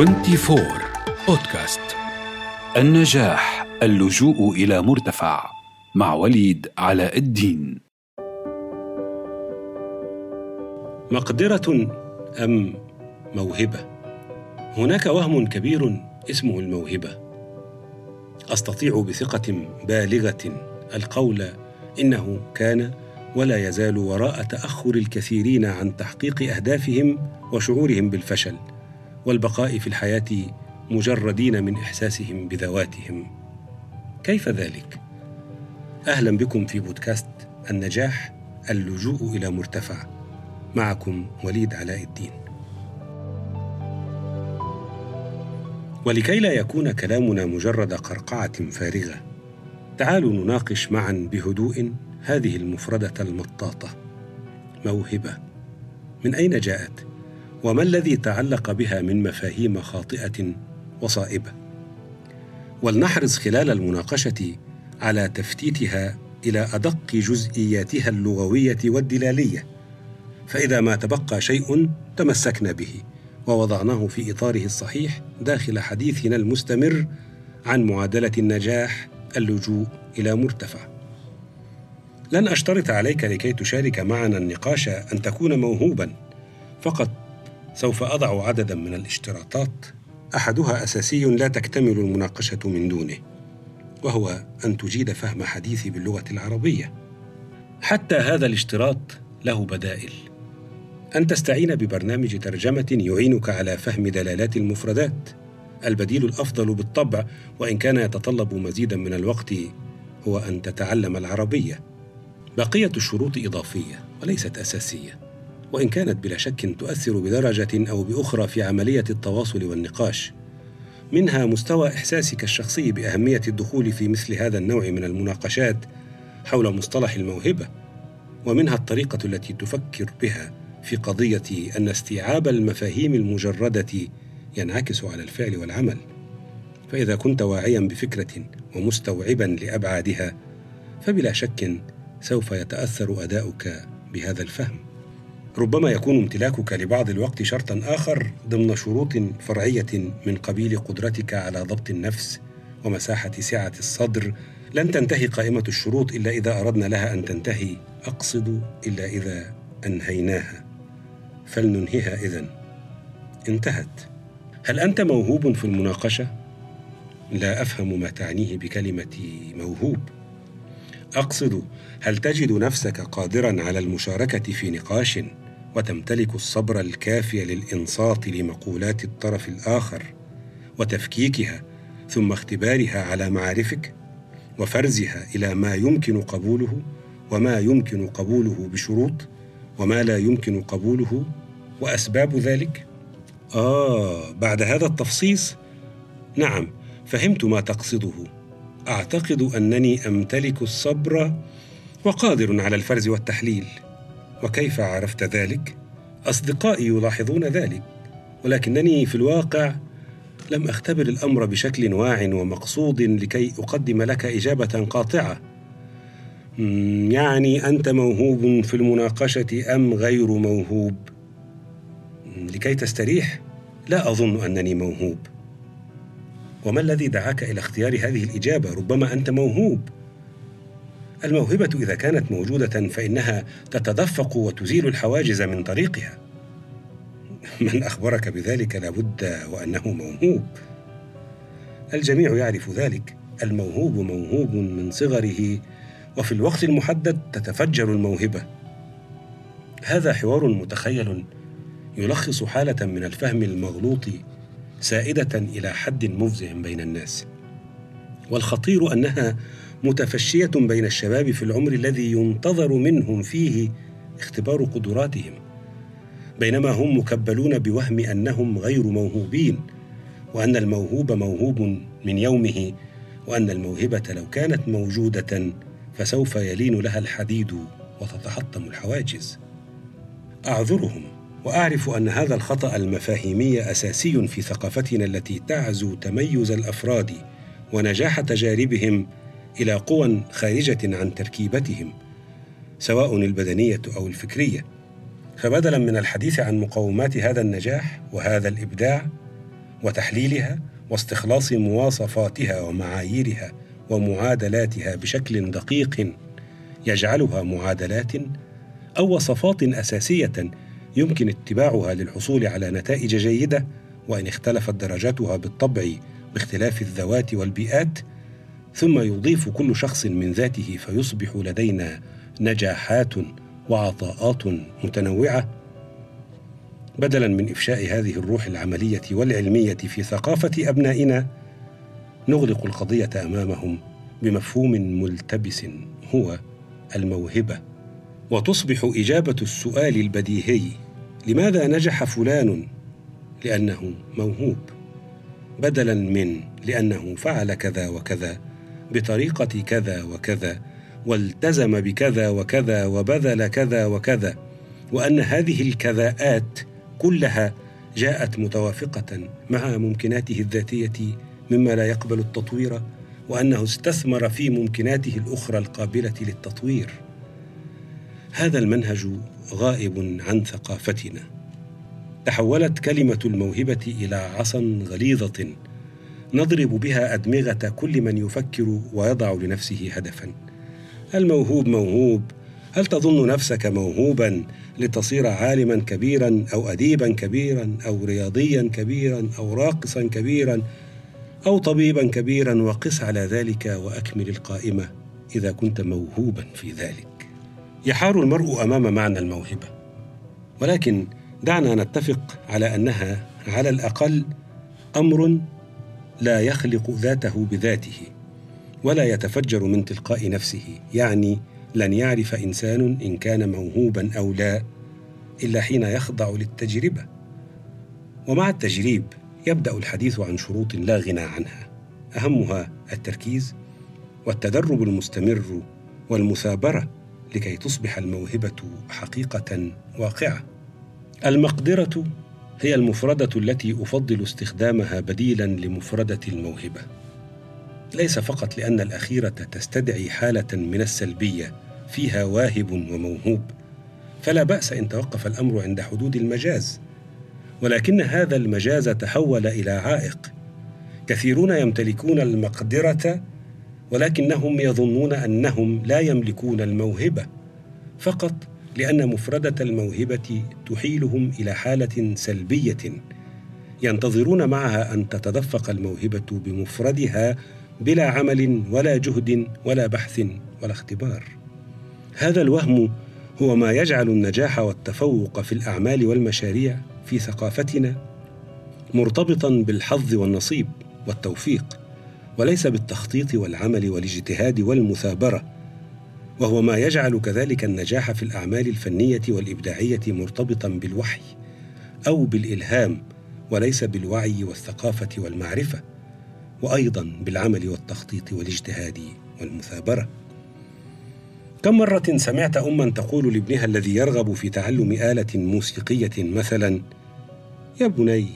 24 بودكاست النجاح اللجوء إلى مرتفع مع وليد علاء الدين مقدرة أم موهبة؟ هناك وهم كبير اسمه الموهبة. أستطيع بثقة بالغة القول إنه كان ولا يزال وراء تأخر الكثيرين عن تحقيق أهدافهم وشعورهم بالفشل والبقاء في الحياة مجردين من إحساسهم بذواتهم. كيف ذلك؟ أهلا بكم في بودكاست النجاح اللجوء إلى مرتفع. معكم وليد علاء الدين ولكي لا يكون كلامنا مجرد قرقعة فارغة تعالوا نناقش معا بهدوء هذه المفردة المطاطة موهبة من أين جاءت وما الذي تعلق بها من مفاهيم خاطئة وصائبه ولنحرص خلال المناقشة على تفتيتها إلى أدق جزئياتها اللغوية والدلالية فإذا ما تبقى شيء تمسكنا به ووضعناه في إطاره الصحيح داخل حديثنا المستمر عن معادلة النجاح اللجوء إلى مرتفع. لن أشترط عليك لكي تشارك معنا النقاش أن تكون موهوبا، فقط سوف أضع عددا من الاشتراطات أحدها أساسي لا تكتمل المناقشة من دونه، وهو أن تجيد فهم حديثي باللغة العربية. حتى هذا الاشتراط له بدائل. أن تستعين ببرنامج ترجمة يعينك على فهم دلالات المفردات. البديل الأفضل بالطبع وإن كان يتطلب مزيدا من الوقت هو أن تتعلم العربية. بقية الشروط إضافية وليست أساسية، وإن كانت بلا شك تؤثر بدرجة أو بأخرى في عملية التواصل والنقاش. منها مستوى إحساسك الشخصي بأهمية الدخول في مثل هذا النوع من المناقشات حول مصطلح الموهبة، ومنها الطريقة التي تفكر بها في قضية أن استيعاب المفاهيم المجردة ينعكس على الفعل والعمل فإذا كنت واعيا بفكرة ومستوعبا لأبعادها فبلا شك سوف يتأثر أداؤك بهذا الفهم ربما يكون امتلاكك لبعض الوقت شرطا آخر ضمن شروط فرعية من قبيل قدرتك على ضبط النفس ومساحة سعة الصدر. لن تنتهي قائمة الشروط إلا إذا أردنا لها أن تنتهي. أقصد إلا إذا أنهيناها. فلننهيها إذن انتهت. هل أنت موهوب في المناقشة؟ لا أفهم ما تعنيه بكلمة موهوب. أقصد هل تجد نفسك قادرا على المشاركة في نقاش وتمتلك الصبر الكافي للإنصات لمقولات الطرف الآخر وتفكيكها ثم اختبارها على معارفك وفرزها إلى ما يمكن قبوله وما يمكن قبوله بشروط وما لا يمكن قبوله وأسباب ذلك؟ آه بعد هذا التفصيص نعم فهمت ما تقصده. أعتقد أنني أمتلك الصبر وقادر على الفرز والتحليل. وكيف عرفت ذلك؟ أصدقائي يلاحظون ذلك ولكنني في الواقع لم أختبر الأمر بشكل واع ومقصود لكي أقدم لك إجابة قاطعة. يعني أنت موهوب في المناقشة أم غير موهوب؟ لكي تستريح لا أظن أنني موهوب. وما الذي دعاك إلى اختيار هذه الإجابة؟ ربما أنت موهوب. الموهبة إذا كانت موجودة فإنها تتدفق وتزيل الحواجز من طريقها. من أخبرك بذلك لابد وأنه موهوب. الجميع يعرف ذلك. الموهوب موهوب من صغره وفي الوقت المحدد تتفجر الموهبة. هذا حوار متخيل يلخص حالة من الفهم المغلوط سائدة إلى حد مفزع بين الناس. والخطير أنها متفشية بين الشباب في العمر الذي ينتظر منهم فيه اختبار قدراتهم. بينما هم مكبلون بوهم أنهم غير موهوبين وأن الموهوب موهوب من يومه وأن الموهبة لو كانت موجودة فسوف يلين لها الحديد وتتحطم الحواجز. أعذرهم. وأعرف أن هذا الخطأ المفاهيمي أساسي في ثقافتنا التي تعزو تميز الأفراد ونجاح تجاربهم إلى قوى خارجة عن تركيبتهم سواء البدنية أو الفكرية. فبدلا من الحديث عن مقومات هذا النجاح وهذا الإبداع وتحليلها واستخلاص مواصفاتها ومعاييرها ومعادلاتها بشكل دقيق يجعلها معادلات أو وصفات أساسية يمكن اتباعها للحصول على نتائج جيدة وأن اختلفت درجاتها بالطبع باختلاف الذوات والبيئات ثم يضيف كل شخص من ذاته فيصبح لدينا نجاحات وعطاءات متنوعة. بدلا من إفشاء هذه الروح العملية والعلمية في ثقافة أبنائنا نغلق القضية أمامهم بمفهوم ملتبس هو الموهبة. وتصبح إجابة السؤال البديهي لماذا نجح فلان؟ لأنه موهوب. بدلا من لأنه فعل كذا وكذا بطريقة كذا وكذا والتزم بكذا وكذا وبذل كذا وكذا وأن هذه الكذاءات كلها جاءت متوافقة مع ممكناته الذاتية مما لا يقبل التطوير وأنه استثمر في ممكناته الأخرى القابلة للتطوير. هذا المنهج غائب عن ثقافتنا. تحولت كلمة الموهبة إلى عصا غليظة نضرب بها أدمغة كل من يفكر ويضع لنفسه هدفا. الموهوب موهوب؟ هل تظن نفسك موهوبا لتصير عالما كبيرا أو اديبا كبيرا أو رياضيا كبيرا أو راقصا كبيرا أو طبيبا كبيرا؟ وقس على ذلك وأكمل القائمة إذا كنت موهوبا في ذلك. يحار المرء أمام معنى الموهبة. ولكن دعنا نتفق على أنها على الأقل أمر لا يخلق ذاته بذاته ولا يتفجر من تلقاء نفسه يعني لن يعرف إنسان إن كان موهوبا أو لا إلا حين يخضع للتجربة. ومع التجريب يبدأ الحديث عن شروط لا غنى عنها. أهمها التركيز والتدرب المستمر والمثابرة لكي تصبح الموهبة حقيقة واقعة. المقدرة هي المفردة التي أفضل استخدامها بديلا لمفردة الموهبة. ليس فقط لأن الأخيرة تستدعي حالة من السلبية فيها واهب وموهوب. فلا بأس إن توقف الأمر عند حدود المجاز. ولكن هذا المجاز تحول إلى عائق. كثيرون يمتلكون المقدرة ولكنهم يظنون أنهم لا يملكون الموهبة فقط لأن مفردة الموهبة تحيلهم إلى حالة سلبية ينتظرون معها أن تتدفق الموهبة بمفردها بلا عمل ولا جهد ولا بحث ولا اختبار. هذا الوهم هو ما يجعل النجاح والتفوق في الأعمال والمشاريع في ثقافتنا مرتبطا بالحظ والنصيب والتوفيق. وليس بالتخطيط والعمل والاجتهاد والمثابرة وهو ما يجعل كذلك النجاح في الأعمال الفنية والإبداعية مرتبطا بالوحي أو بالإلهام وليس بالوعي والثقافة والمعرفة وأيضا بالعمل والتخطيط والاجتهاد والمثابرة. كم مرة سمعت اما تقول لابنها الذي يرغب في تعلم آلة موسيقية مثلا يا بني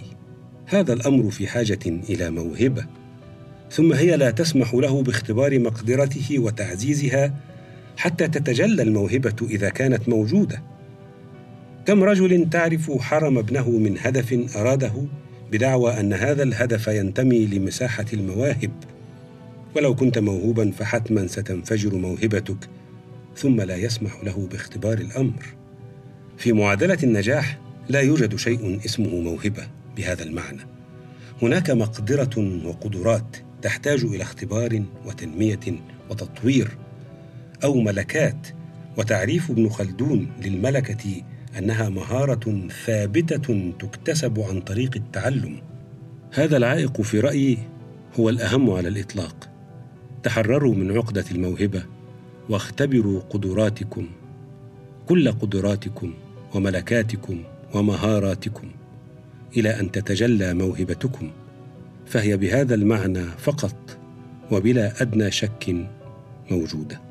هذا الأمر في حاجة إلى موهبة. ثم هي لا تسمح له باختبار مقدرته وتعزيزها حتى تتجلى الموهبة إذا كانت موجودة. كم رجل تعرف حرم ابنه من هدف أراده بدعوى أن هذا الهدف ينتمي لمساحة المواهب. ولو كنت موهوبا فحتما ستنفجر موهبتك ثم لا يسمح له باختبار الأمر. في معادلة النجاح لا يوجد شيء اسمه موهبة بهذا المعنى. هناك مقدرة وقدرات تحتاج إلى اختبار وتنمية وتطوير أو ملكات. وتعريف ابن خلدون للملكة أنها مهارة ثابتة تكتسب عن طريق التعلم. هذا العائق في رأيي هو الأهم على الإطلاق. تحرروا من عقدة الموهبة واختبروا قدراتكم كل قدراتكم وملكاتكم ومهاراتكم إلى أن تتجلى موهبتكم. فهي بهذا المعنى فقط وبلا أدنى شك موجودة.